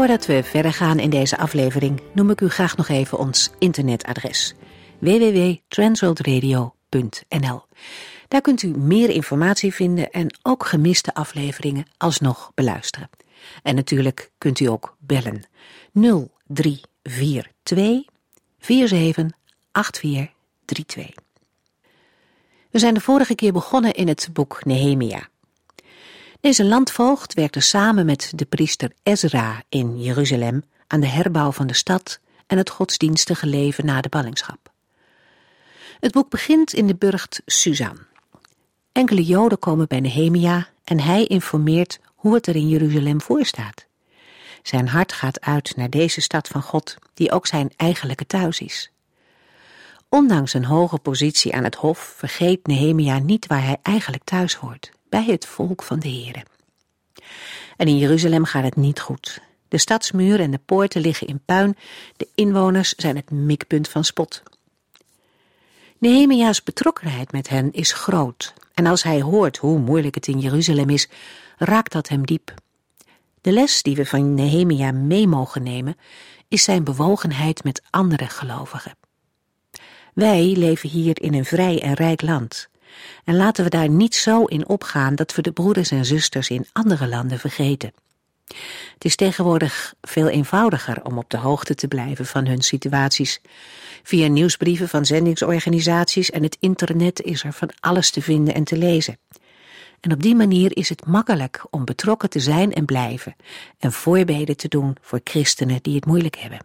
Voordat we verder gaan in deze aflevering, noem ik u graag nog even ons internetadres: www.transworldradio.nl. Daar kunt u meer informatie vinden en ook gemiste afleveringen alsnog beluisteren. En natuurlijk kunt u ook bellen 0342 478432. We zijn de vorige keer begonnen in het boek Nehemia. Deze landvoogd werkte samen met de priester Ezra in Jeruzalem aan de herbouw van de stad en het godsdienstige leven na de ballingschap. Het boek begint in de burcht Susan. Enkele Joden komen bij Nehemia en hij informeert hoe het er in Jeruzalem voor staat. Zijn hart gaat uit naar deze stad van God, die ook zijn eigenlijke thuis is. Ondanks een hoge positie aan het hof vergeet Nehemia niet waar hij eigenlijk thuis hoort bij het volk van de Heere. En in Jeruzalem gaat het niet goed. De stadsmuur en de poorten liggen in puin, de inwoners zijn het mikpunt van spot. Nehemia's betrokkenheid met hen is groot, en als hij hoort hoe moeilijk het in Jeruzalem is, raakt dat hem diep. De les die we van Nehemia mee mogen nemen, is zijn bewogenheid met andere gelovigen. Wij leven hier in een vrij en rijk land. En laten we daar niet zo in opgaan dat we de broeders en zusters in andere landen vergeten. Het is tegenwoordig veel eenvoudiger om op de hoogte te blijven van hun situaties. Via nieuwsbrieven van zendingsorganisaties en het internet is er van alles te vinden en te lezen. En op die manier is het makkelijk om betrokken te zijn en blijven en voorbeden te doen voor christenen die het moeilijk hebben.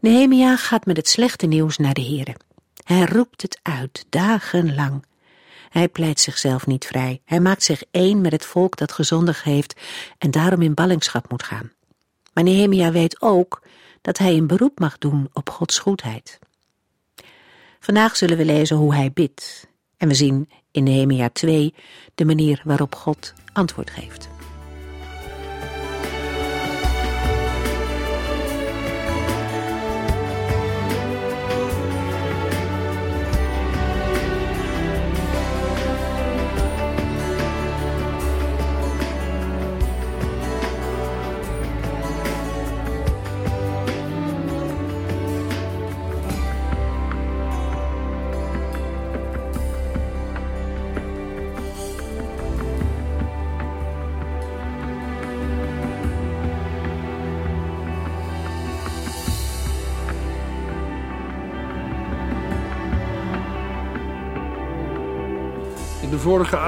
Nehemia gaat met het slechte nieuws naar de Heren. Hij roept het uit, dagenlang. Hij pleit zichzelf niet vrij. Hij maakt zich één met het volk dat gezondig heeft en daarom in ballingschap moet gaan. Maar Nehemia weet ook dat hij een beroep mag doen op Gods goedheid. Vandaag zullen we lezen hoe hij bidt. En we zien in Nehemia 2 de manier waarop God antwoord geeft.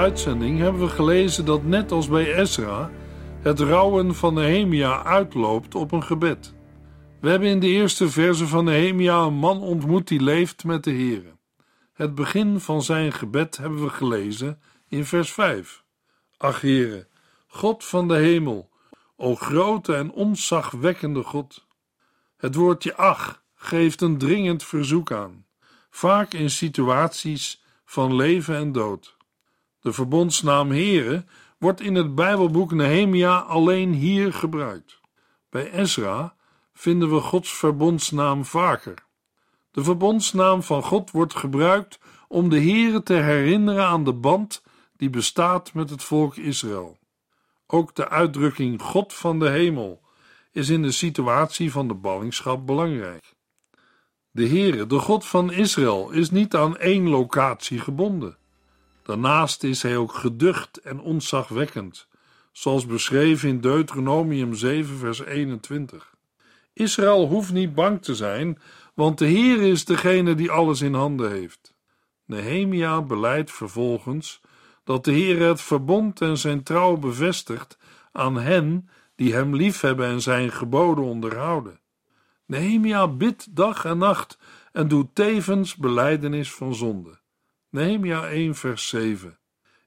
Uitzending hebben we gelezen dat net als bij Ezra het rouwen van Nehemia uitloopt op een gebed. We hebben in de eerste verse van Nehemia een man ontmoet die leeft met de Here. Het begin van zijn gebed hebben we gelezen in vers 5. Ach Heere, God van de hemel, o grote en onzagwekkende God. Het woordje ach geeft een dringend verzoek aan, vaak in situaties van leven en dood. De verbondsnaam Here wordt in het Bijbelboek Nehemia alleen hier gebruikt. Bij Ezra vinden we Gods verbondsnaam vaker. De verbondsnaam van God wordt gebruikt om de Here te herinneren aan de band die bestaat met het volk Israël. Ook de uitdrukking God van de hemel is in de situatie van de ballingschap belangrijk. De Heere, de God van Israël, is niet aan één locatie gebonden. Daarnaast is hij ook geducht en ontzagwekkend, zoals beschreven in Deuteronomium 7, vers 21. Israël hoeft niet bang te zijn, want de Heer is degene die alles in handen heeft. Nehemia beleidt vervolgens dat de Heer het verbond en zijn trouw bevestigt aan hen die hem liefhebben en zijn geboden onderhouden. Nehemia bidt dag en nacht en doet tevens beleidenis van zonde. Nehemia 1 vers 7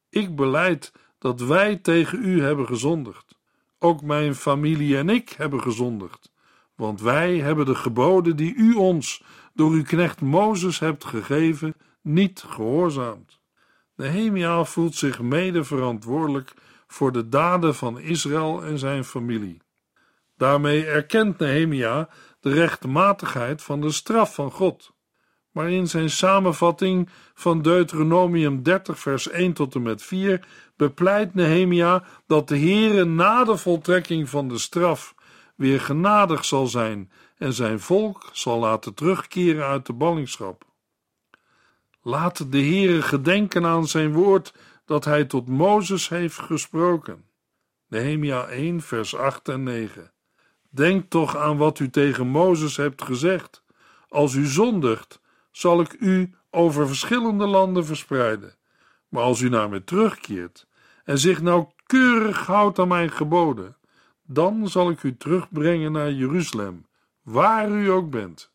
Ik beleid dat wij tegen u hebben gezondigd. ook mijn familie en ik hebben gezondigd, want wij hebben de geboden die u ons door uw knecht Mozes hebt gegeven, niet gehoorzaamd. Nehemia voelt zich mede verantwoordelijk voor de daden van Israël en zijn familie. Daarmee erkent Nehemia de rechtmatigheid van de straf van God. Maar in zijn samenvatting van Deuteronomium 30, vers 1 tot en met 4 bepleit Nehemia dat de Heere na de voltrekking van de straf weer genadig zal zijn en zijn volk zal laten terugkeren uit de ballingschap. Laat de Heere gedenken aan zijn woord dat hij tot Mozes heeft gesproken. Nehemia 1, vers 8 en 9. Denk toch aan wat u tegen Mozes hebt gezegd. Als u zondigt, zal ik u over verschillende landen verspreiden. Maar als u naar me terugkeert en zich nauwkeurig houdt aan mijn geboden, dan zal ik u terugbrengen naar Jeruzalem, waar u ook bent.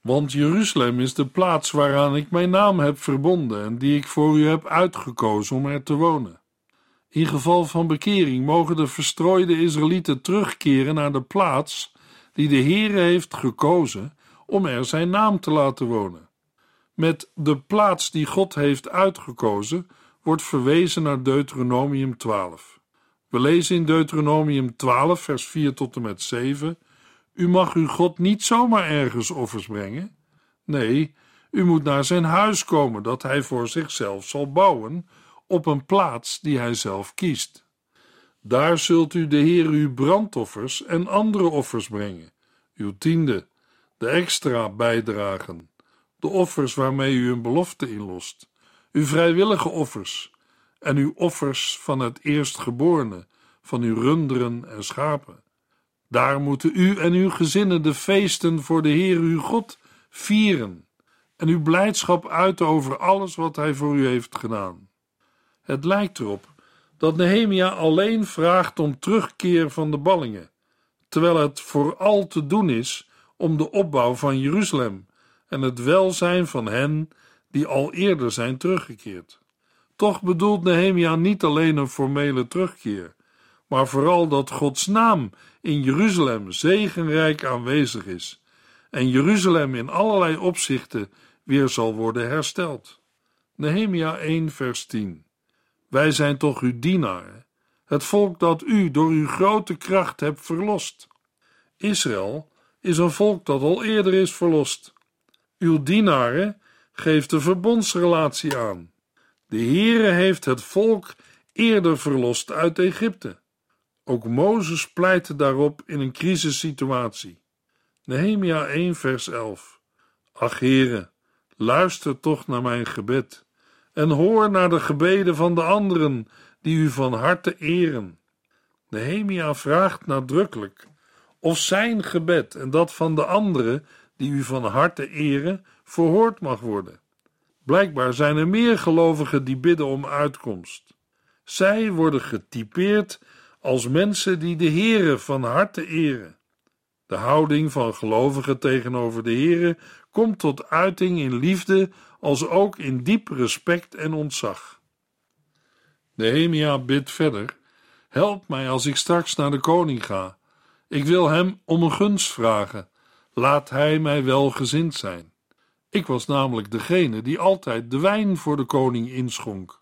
Want Jeruzalem is de plaats waaraan ik mijn naam heb verbonden en die ik voor u heb uitgekozen om er te wonen. In geval van bekering mogen de verstrooide Israëlieten terugkeren naar de plaats die de Heere heeft gekozen om er zijn naam te laten wonen. Met de plaats die God heeft uitgekozen wordt verwezen naar Deuteronomium 12. We lezen in Deuteronomium 12, vers 4 tot en met 7: U mag uw God niet zomaar ergens offers brengen. Nee, u moet naar zijn huis komen dat hij voor zichzelf zal bouwen op een plaats die hij zelf kiest. Daar zult u de Heer uw brandoffers en andere offers brengen, uw tiende, de extra bijdragen, de offers waarmee u een belofte inlost, uw vrijwillige offers en uw offers van het eerstgeborene, van uw runderen en schapen. Daar moeten u en uw gezinnen de feesten voor de Heer uw God vieren en uw blijdschap uiten over alles wat hij voor u heeft gedaan. Het lijkt erop dat Nehemia alleen vraagt om terugkeer van de ballingen, terwijl het vooral te doen is om de opbouw van Jeruzalem en het welzijn van hen die al eerder zijn teruggekeerd. Toch bedoelt Nehemia niet alleen een formele terugkeer, maar vooral dat Gods naam in Jeruzalem zegenrijk aanwezig is en Jeruzalem in allerlei opzichten weer zal worden hersteld. Nehemia 1 vers 10 Wij zijn toch uw dienaren, het volk dat u door uw grote kracht hebt verlost. Israël is een volk dat al eerder is verlost. Uw dienaren geeft de verbondsrelatie aan. De Heere heeft het volk eerder verlost uit Egypte. Ook Mozes pleitte daarop in een crisissituatie. Nehemia 1 vers 11 Ach Heere, luister toch naar mijn gebed en hoor naar de gebeden van de anderen die u van harte eren. Nehemia vraagt nadrukkelijk of zijn gebed en dat van de anderen die u van harte eren verhoord mag worden. Blijkbaar zijn er meer gelovigen die bidden om uitkomst. Zij worden getypeerd als mensen die de Heere van harte eren. De houding van gelovigen tegenover de Heere komt tot uiting in liefde als ook in diep respect en ontzag. Nehemia bidt verder: Help mij als ik straks naar de koning ga. Ik wil hem om een gunst vragen. Laat hij mij welgezind zijn. Ik was namelijk degene die altijd de wijn voor de koning inschonk.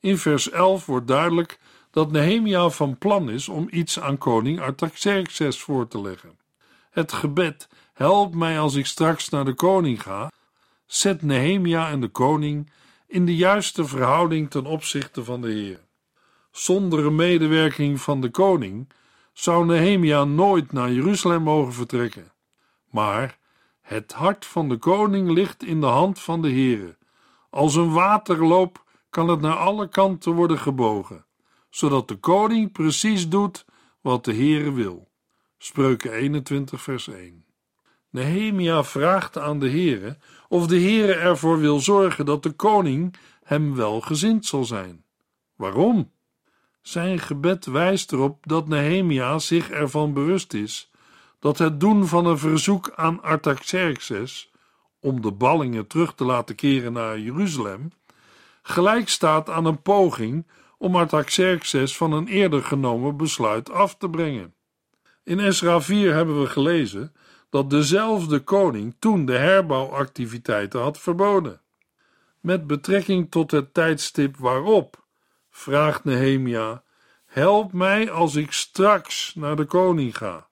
In vers 11 wordt duidelijk dat Nehemia van plan is om iets aan koning Artaxerxes voor te leggen. Het gebed, help mij als ik straks naar de koning ga, zet Nehemia en de koning in de juiste verhouding ten opzichte van de Heer. Zonder een medewerking van de koning zou Nehemia nooit naar Jeruzalem mogen vertrekken. Maar het hart van de koning ligt in de hand van de Heere. Als een waterloop kan het naar alle kanten worden gebogen, zodat de koning precies doet wat de Heere wil. Spreuken 21 vers 1 Nehemia vraagt aan de Heere of de Heere ervoor wil zorgen dat de koning hem welgezind zal zijn. Waarom? Zijn gebed wijst erop dat Nehemia zich ervan bewust is dat het doen van een verzoek aan Artaxerxes om de ballingen terug te laten keren naar Jeruzalem gelijk staat aan een poging om Artaxerxes van een eerder genomen besluit af te brengen. In Esra 4 hebben we gelezen dat dezelfde koning toen de herbouwactiviteiten had verboden. Met betrekking tot het tijdstip waarop, vraagt Nehemia: Help mij als ik straks naar de koning ga.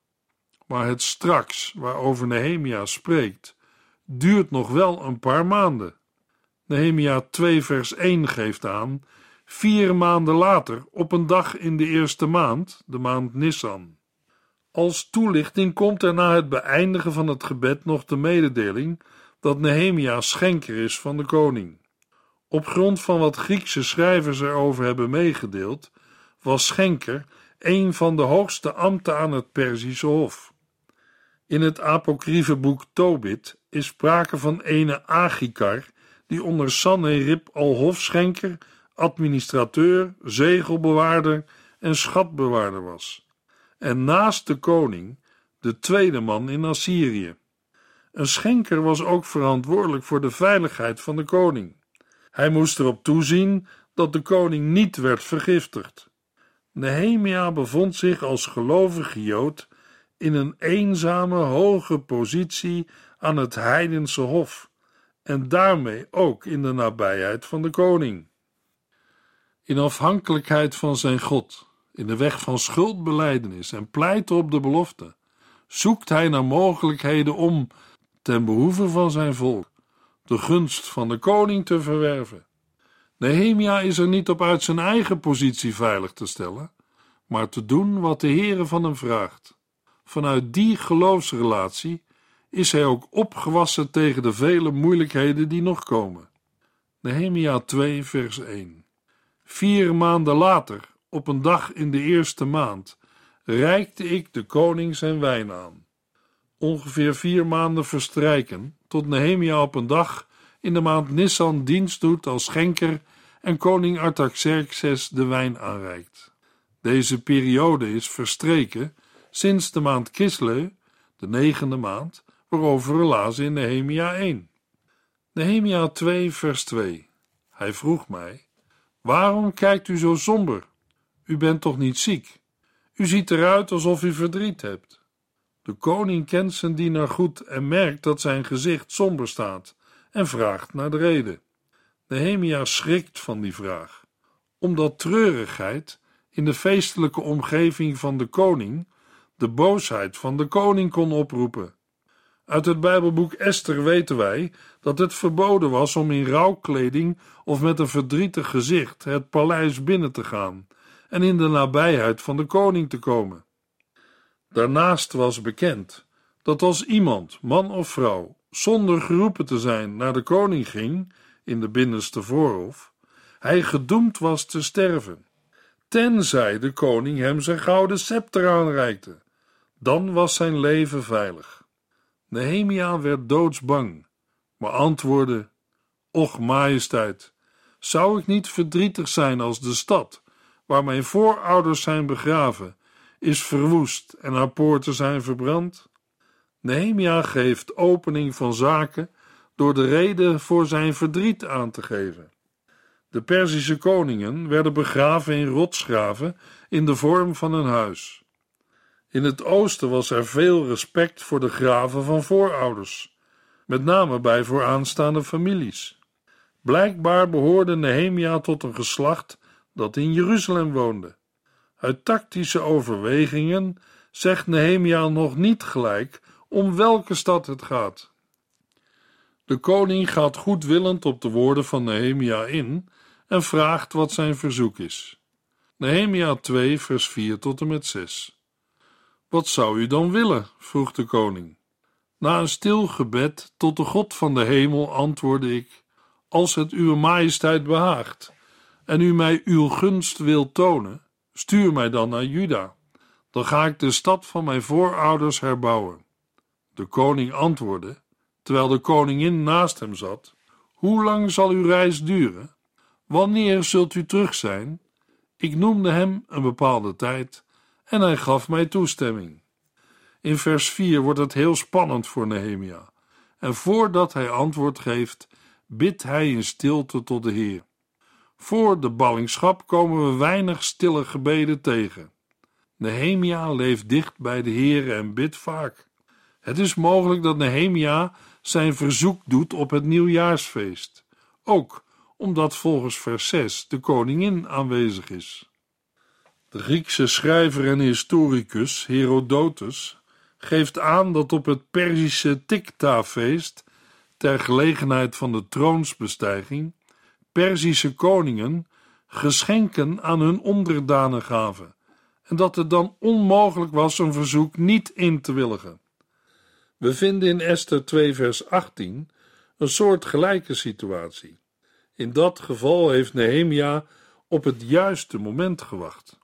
Maar het straks waarover Nehemia spreekt, duurt nog wel een paar maanden. Nehemia 2 vers 1 geeft aan, vier maanden later, op een dag in de eerste maand, de maand Nissan. Als toelichting komt er na het beëindigen van het gebed nog de mededeling dat Nehemia schenker is van de koning. Op grond van wat Griekse schrijvers erover hebben meegedeeld, was schenker een van de hoogste ambten aan het Perzische Hof. In het apocryfe boek Tobit is sprake van ene Agikar, die onder Sanherib al hofschenker, administrateur, zegelbewaarder en schatbewaarder was. En naast de koning de tweede man in Assyrië. Een schenker was ook verantwoordelijk voor de veiligheid van de koning. Hij moest erop toezien dat de koning niet werd vergiftigd. Nehemia bevond zich als gelovige Jood in een eenzame hoge positie aan het heidense hof en daarmee ook in de nabijheid van de koning. In afhankelijkheid van zijn God, in de weg van schuldbeleidenis en pleiten op de belofte, zoekt hij naar mogelijkheden om, ten behoeve van zijn volk, de gunst van de koning te verwerven. Nehemia is er niet op uit zijn eigen positie veilig te stellen, maar te doen wat de Heere van hem vraagt. Vanuit die geloofsrelatie is hij ook opgewassen tegen de vele moeilijkheden die nog komen. Nehemia 2, vers 1. Vier maanden later, op een dag in de eerste maand, reikte ik de koning zijn wijn aan. Ongeveer vier maanden verstrijken tot Nehemia op een dag in de maand Nissan dienst doet als schenker en koning Artaxerxes de wijn aanreikt. Deze periode is verstreken sinds de maand Kislev, de negende maand, waarover we lazen in Nehemia 1. Nehemia 2, vers 2. Hij vroeg mij: Waarom kijkt u zo somber? U bent toch niet ziek? U ziet eruit alsof u verdriet hebt. De koning kent zijn dienaar goed en merkt dat zijn gezicht somber staat en vraagt naar de reden. Nehemia schrikt van die vraag, omdat treurigheid in de feestelijke omgeving van de koning de boosheid van de koning kon oproepen. Uit het Bijbelboek Esther weten wij dat het verboden was om in rouwkleding of met een verdrietig gezicht het paleis binnen te gaan en in de nabijheid van de koning te komen. Daarnaast was bekend dat als iemand, man of vrouw, zonder geroepen te zijn naar de koning ging in de binnenste voorhof, hij gedoemd was te sterven, tenzij de koning hem zijn gouden scepter aanreikte. Dan was zijn leven veilig. Nehemia werd doodsbang, maar antwoordde: Och, majesteit, zou ik niet verdrietig zijn als de stad, waar mijn voorouders zijn begraven, is verwoest en haar poorten zijn verbrand? Nehemia geeft opening van zaken door de reden voor zijn verdriet aan te geven. De Perzische koningen werden begraven in rotsgraven in de vorm van een huis. In het oosten was er veel respect voor de graven van voorouders, met name bij vooraanstaande families. Blijkbaar behoorde Nehemia tot een geslacht dat in Jeruzalem woonde. Uit tactische overwegingen zegt Nehemia nog niet gelijk om welke stad het gaat. De koning gaat goedwillend op de woorden van Nehemia in en vraagt wat zijn verzoek is. Nehemia 2, vers 4 tot en met 6. Wat zou u dan willen? vroeg de koning. Na een stil gebed tot de God van de hemel antwoordde ik: Als het uw majesteit behaagt en u mij uw gunst wilt tonen, stuur mij dan naar Juda. Dan ga ik de stad van mijn voorouders herbouwen. De koning antwoordde, terwijl de koningin naast hem zat: Hoe lang zal uw reis duren? Wanneer zult u terug zijn? Ik noemde hem een bepaalde tijd en hij gaf mij toestemming. In vers 4 wordt het heel spannend voor Nehemia. En voordat hij antwoord geeft, bidt hij in stilte tot de Heer. Voor de ballingschap komen we weinig stille gebeden tegen. Nehemia leeft dicht bij de Heer en bidt vaak. Het is mogelijk dat Nehemia zijn verzoek doet op het nieuwjaarsfeest, ook omdat volgens vers 6 de koningin aanwezig is. De Griekse schrijver en historicus Herodotus geeft aan dat op het Perzische Tikta-feest, ter gelegenheid van de troonsbestijging, Perzische koningen geschenken aan hun onderdanen gaven en dat het dan onmogelijk was een verzoek niet in te willigen. We vinden in Esther 2 vers 18 een soort gelijke situatie. In dat geval heeft Nehemia op het juiste moment gewacht.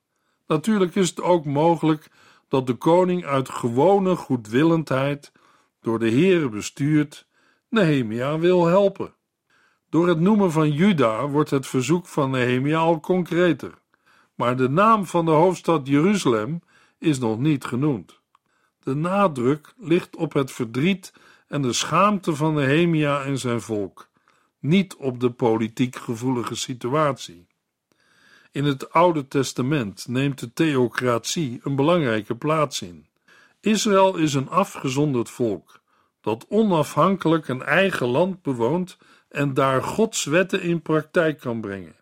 Natuurlijk is het ook mogelijk dat de koning uit gewone goedwillendheid, door de heren bestuurd, Nehemia wil helpen. Door het noemen van Juda wordt het verzoek van Nehemia al concreter, maar de naam van de hoofdstad Jeruzalem is nog niet genoemd. De nadruk ligt op het verdriet en de schaamte van Nehemia en zijn volk, niet op de politiek gevoelige situatie. In het Oude Testament neemt de theocratie een belangrijke plaats in. Israël is een afgezonderd volk dat onafhankelijk een eigen land bewoont en daar Gods wetten in praktijk kan brengen.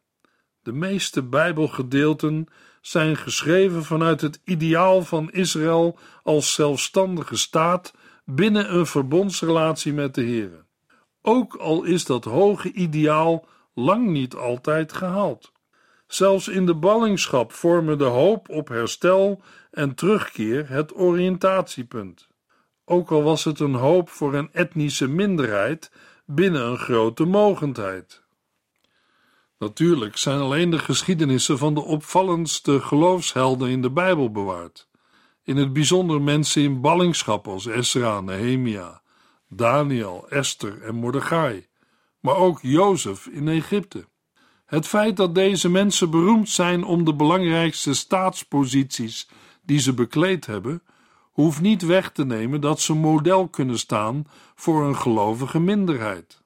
De meeste Bijbelgedeelten zijn geschreven vanuit het ideaal van Israël als zelfstandige staat binnen een verbondsrelatie met de Heer. Ook al is dat hoge ideaal lang niet altijd gehaald. Zelfs in de ballingschap vormen de hoop op herstel en terugkeer het oriëntatiepunt. Ook al was het een hoop voor een etnische minderheid binnen een grote mogendheid. Natuurlijk zijn alleen de geschiedenissen van de opvallendste geloofshelden in de Bijbel bewaard. In het bijzonder mensen in ballingschap als Esra, Nehemia, Daniel, Esther en Mordechai, maar ook Jozef in Egypte. Het feit dat deze mensen beroemd zijn om de belangrijkste staatsposities die ze bekleed hebben, hoeft niet weg te nemen dat ze model kunnen staan voor een gelovige minderheid.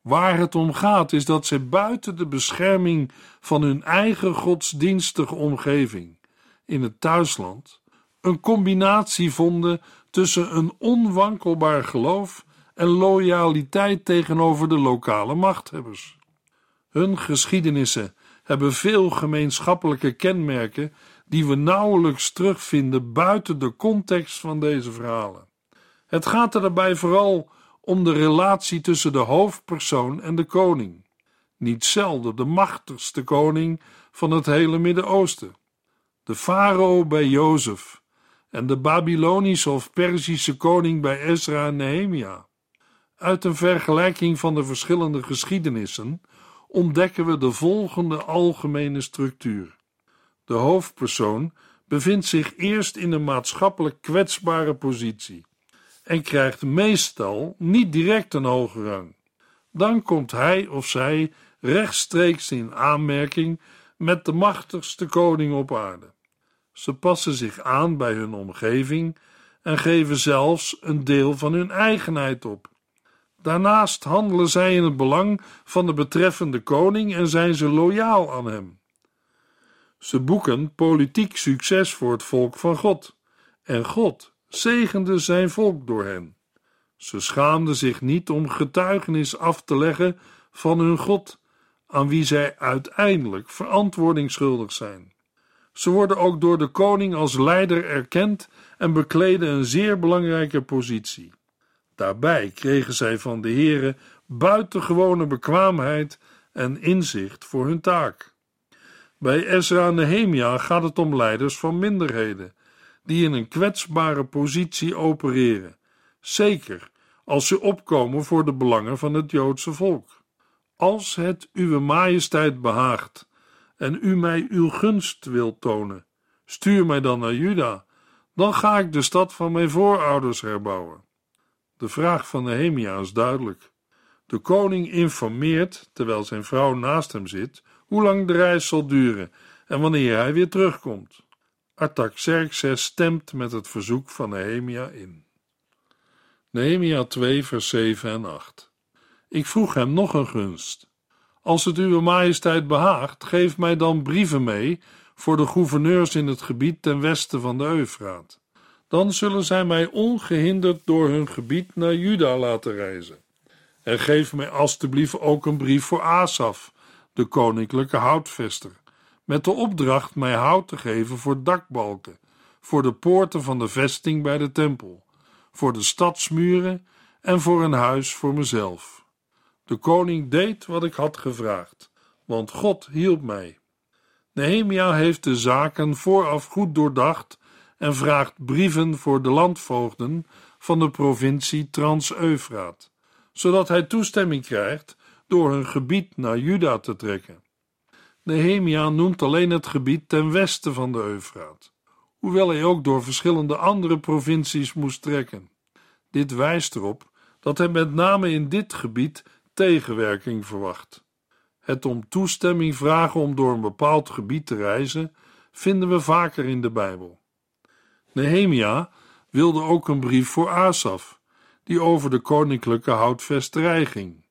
Waar het om gaat is dat ze buiten de bescherming van hun eigen godsdienstige omgeving in het thuisland een combinatie vonden tussen een onwankelbaar geloof en loyaliteit tegenover de lokale machthebbers. Hun geschiedenissen hebben veel gemeenschappelijke kenmerken die we nauwelijks terugvinden buiten de context van deze verhalen. Het gaat er daarbij vooral om de relatie tussen de hoofdpersoon en de koning, niet zelden de machtigste koning van het hele Midden-Oosten. De farao bij Jozef en de Babylonische of Perzische koning bij Ezra en Nehemia. Uit een vergelijking van de verschillende geschiedenissen ontdekken we de volgende algemene structuur. De hoofdpersoon bevindt zich eerst in een maatschappelijk kwetsbare positie en krijgt meestal niet direct een hoge rang. Dan komt hij of zij rechtstreeks in aanmerking met de machtigste koning op aarde. Ze passen zich aan bij hun omgeving en geven zelfs een deel van hun eigenheid op. Daarnaast handelen zij in het belang van de betreffende koning en zijn ze loyaal aan hem. Ze boeken politiek succes voor het volk van God, en God zegende zijn volk door hen. Ze schaamden zich niet om getuigenis af te leggen van hun God, aan wie zij uiteindelijk verantwoording schuldig zijn. Ze worden ook door de koning als leider erkend en bekleden een zeer belangrijke positie. Daarbij kregen zij van de Heere buitengewone bekwaamheid en inzicht voor hun taak. Bij Ezra en Nehemia gaat het om leiders van minderheden, die in een kwetsbare positie opereren, zeker als ze opkomen voor de belangen van het Joodse volk. Als het uwe majesteit behaagt en u mij uw gunst wilt tonen, stuur mij dan naar Juda, dan ga ik de stad van mijn voorouders herbouwen. De vraag van Nehemia is duidelijk. De koning informeert, terwijl zijn vrouw naast hem zit, hoe lang de reis zal duren en wanneer hij weer terugkomt. Artaxerxes stemt met het verzoek van Nehemia in. Nehemia 2 vers 7 en 8 Ik vroeg hem nog een gunst. Als het uwe majesteit behaagt, geef mij dan brieven mee voor de gouverneurs in het gebied ten westen van de Eufraat. Dan zullen zij mij ongehinderd door hun gebied naar Juda laten reizen. En geef mij alstublieft ook een brief voor Asaf, de koninklijke houtvester, met de opdracht mij hout te geven voor dakbalken, voor de poorten van de vesting bij de tempel, voor de stadsmuren en voor een huis voor mezelf. De koning deed wat ik had gevraagd, want God hielp mij. Nehemia heeft de zaken vooraf goed doordacht en vraagt brieven voor de landvoogden van de provincie Trans-Eufraat, zodat hij toestemming krijgt door hun gebied naar Juda te trekken. Nehemia noemt alleen het gebied ten westen van de Eufraat, hoewel hij ook door verschillende andere provincies moest trekken. Dit wijst erop dat hij met name in dit gebied tegenwerking verwacht. Het om toestemming vragen om door een bepaald gebied te reizen vinden we vaker in de Bijbel. Nehemia wilde ook een brief voor Asaf, die over de koninklijke houtvesterij ging.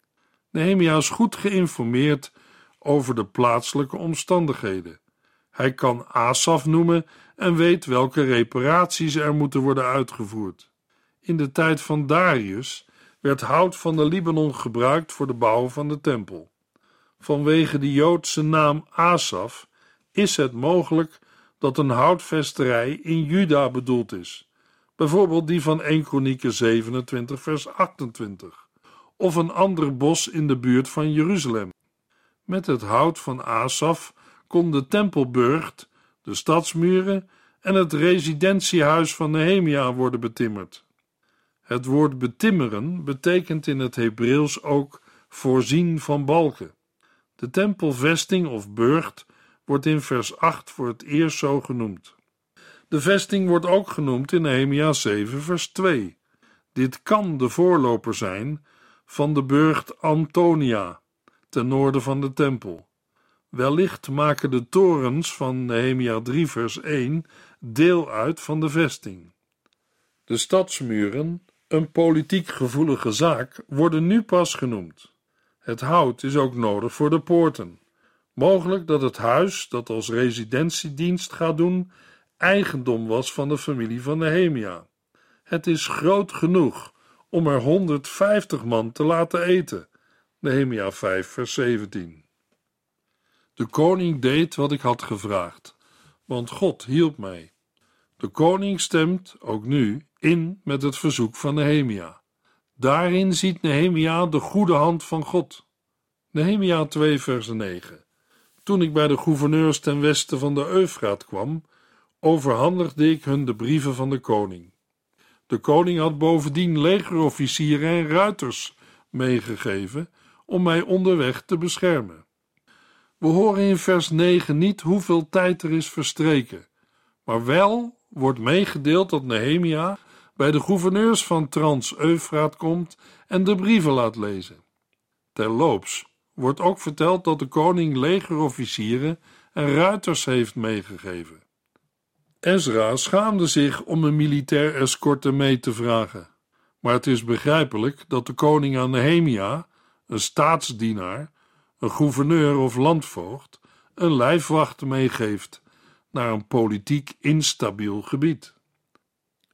Nehemia is goed geïnformeerd over de plaatselijke omstandigheden. Hij kan Asaf noemen en weet welke reparaties er moeten worden uitgevoerd. In de tijd van Darius werd hout van de Libanon gebruikt voor de bouw van de tempel. Vanwege de Joodse naam Asaf is het mogelijk dat een houtvesterij in Juda bedoeld is, bijvoorbeeld die van 1 Kronieken 27 vers 28, of een ander bos in de buurt van Jeruzalem. Met het hout van Asaf kon de tempelburcht, de stadsmuren en het residentiehuis van Nehemia worden betimmerd. Het woord betimmeren betekent in het Hebreeuws ook voorzien van balken. De tempelvesting of burcht wordt in vers 8 voor het eerst zo genoemd. De vesting wordt ook genoemd in Nehemia 7 vers 2. Dit kan de voorloper zijn van de burcht Antonia, ten noorden van de tempel. Wellicht maken de torens van Nehemia 3 vers 1 deel uit van de vesting. De stadsmuren, een politiek gevoelige zaak, worden nu pas genoemd. Het hout is ook nodig voor de poorten. Mogelijk dat het huis, dat als residentiedienst gaat doen, eigendom was van de familie van Nehemia. Het is groot genoeg om er 150 man te laten eten. Nehemia 5, vers 17. De koning deed wat ik had gevraagd, want God hielp mij. De koning stemt, ook nu, in met het verzoek van Nehemia. Daarin ziet Nehemia de goede hand van God. Nehemia 2, vers 9. Toen ik bij de gouverneurs ten westen van de Eufraat kwam, overhandigde ik hun de brieven van de koning. De koning had bovendien legerofficieren en ruiters meegegeven om mij onderweg te beschermen. We horen in vers 9 niet hoeveel tijd er is verstreken, maar wel wordt meegedeeld dat Nehemia bij de gouverneurs van Trans-Eufraat komt en de brieven laat lezen. Terloops wordt ook verteld dat de koning legerofficieren en ruiters heeft meegegeven. Ezra schaamde zich om een militair escorte mee te vragen, maar het is begrijpelijk dat de koning aan Nehemia, een staatsdienaar, een gouverneur of landvoogd, een lijfwacht meegeeft naar een politiek instabiel gebied.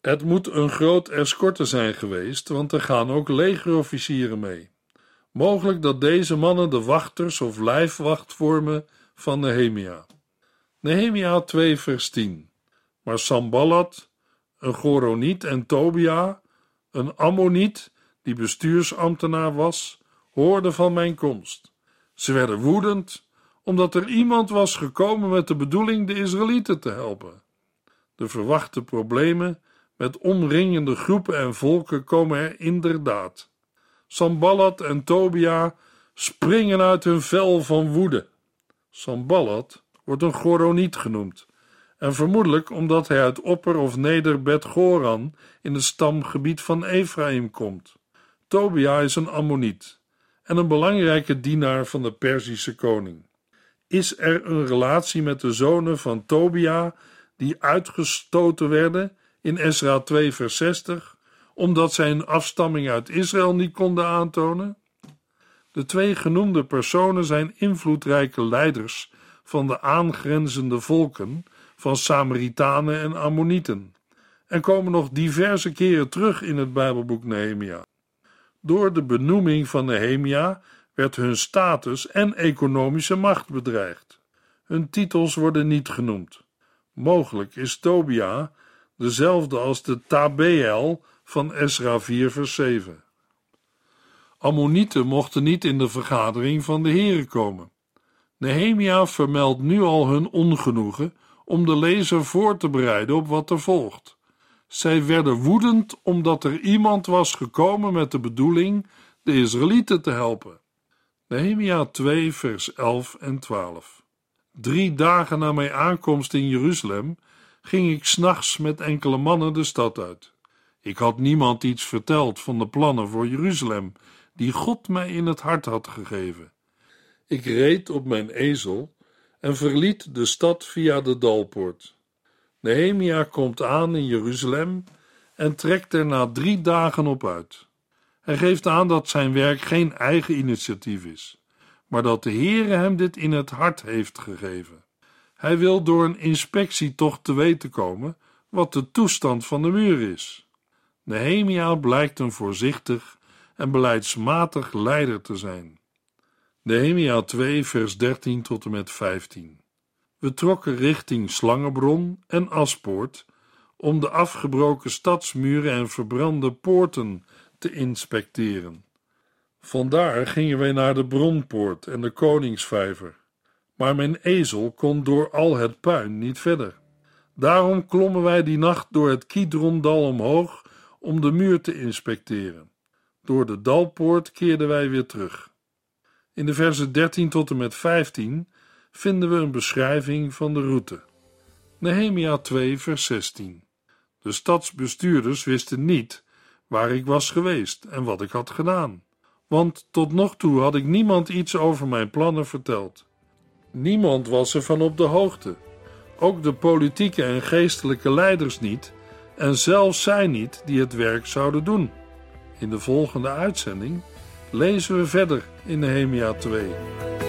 Het moet een groot escorte zijn geweest, want er gaan ook legerofficieren mee. Mogelijk dat deze mannen de wachters of lijfwacht vormen van Nehemia. Nehemia 2 vers 10 Maar Sambalat, een Goroniet en Tobia, een Ammoniet, die bestuursambtenaar was, hoorden van mijn komst. Ze werden woedend, omdat er iemand was gekomen met de bedoeling de Israëlieten te helpen. De verwachte problemen met omringende groepen en volken komen er inderdaad. Sambalat en Tobia springen uit hun vel van woede. Sambalat wordt een Goroniet genoemd, en vermoedelijk omdat hij uit Opper of Neder Bet Goran in het stamgebied van Ephraim komt. Tobia is een Ammoniet en een belangrijke dienaar van de Perzische koning. Is er een relatie met de zonen van Tobia die uitgestoten werden in Esra 2 vers 60 omdat zij een afstamming uit Israël niet konden aantonen? De twee genoemde personen zijn invloedrijke leiders van de aangrenzende volken van Samaritanen en Ammonieten en komen nog diverse keren terug in het Bijbelboek Nehemia. Door de benoeming van Nehemia werd hun status en economische macht bedreigd. Hun titels worden niet genoemd. Mogelijk is Tobia dezelfde als de Tabeel van Esra 4 vers 7. Ammonieten mochten niet in de vergadering van de heren komen. Nehemia vermeldt nu al hun ongenoegen om de lezer voor te bereiden op wat er volgt. Zij werden woedend omdat er iemand was gekomen met de bedoeling de Israëlieten te helpen. Nehemia 2 vers 11 en 12 Drie dagen na mijn aankomst in Jeruzalem ging ik s'nachts met enkele mannen de stad uit. Ik had niemand iets verteld van de plannen voor Jeruzalem die God mij in het hart had gegeven. Ik reed op mijn ezel en verliet de stad via de dalpoort. Nehemia komt aan in Jeruzalem en trekt er na drie dagen op uit. Hij geeft aan dat zijn werk geen eigen initiatief is, maar dat de Heere hem dit in het hart heeft gegeven. Hij wil door een inspectie toch te weten komen wat de toestand van de muur is. Nehemia blijkt een voorzichtig en beleidsmatig leider te zijn. Nehemia 2 vers 13 tot en met 15 We trokken richting Slangenbron en Aspoort om de afgebroken stadsmuren en verbrande poorten te inspecteren. Vandaar gingen wij naar de Bronpoort en de Koningsvijver, maar mijn ezel kon door al het puin niet verder. Daarom klommen wij die nacht door het Kidrondal omhoog om de muur te inspecteren. Door de Dalpoort keerden wij weer terug. In de versen 13 tot en met 15 vinden we een beschrijving van de route. Nehemia 2, vers 16. De stadsbestuurders wisten niet waar ik was geweest en wat ik had gedaan, want tot nog toe had ik niemand iets over mijn plannen verteld. Niemand was er van op de hoogte, ook de politieke en geestelijke leiders niet, en zelfs zij niet die het werk zouden doen. In de volgende uitzending lezen we verder in Nehemia 2.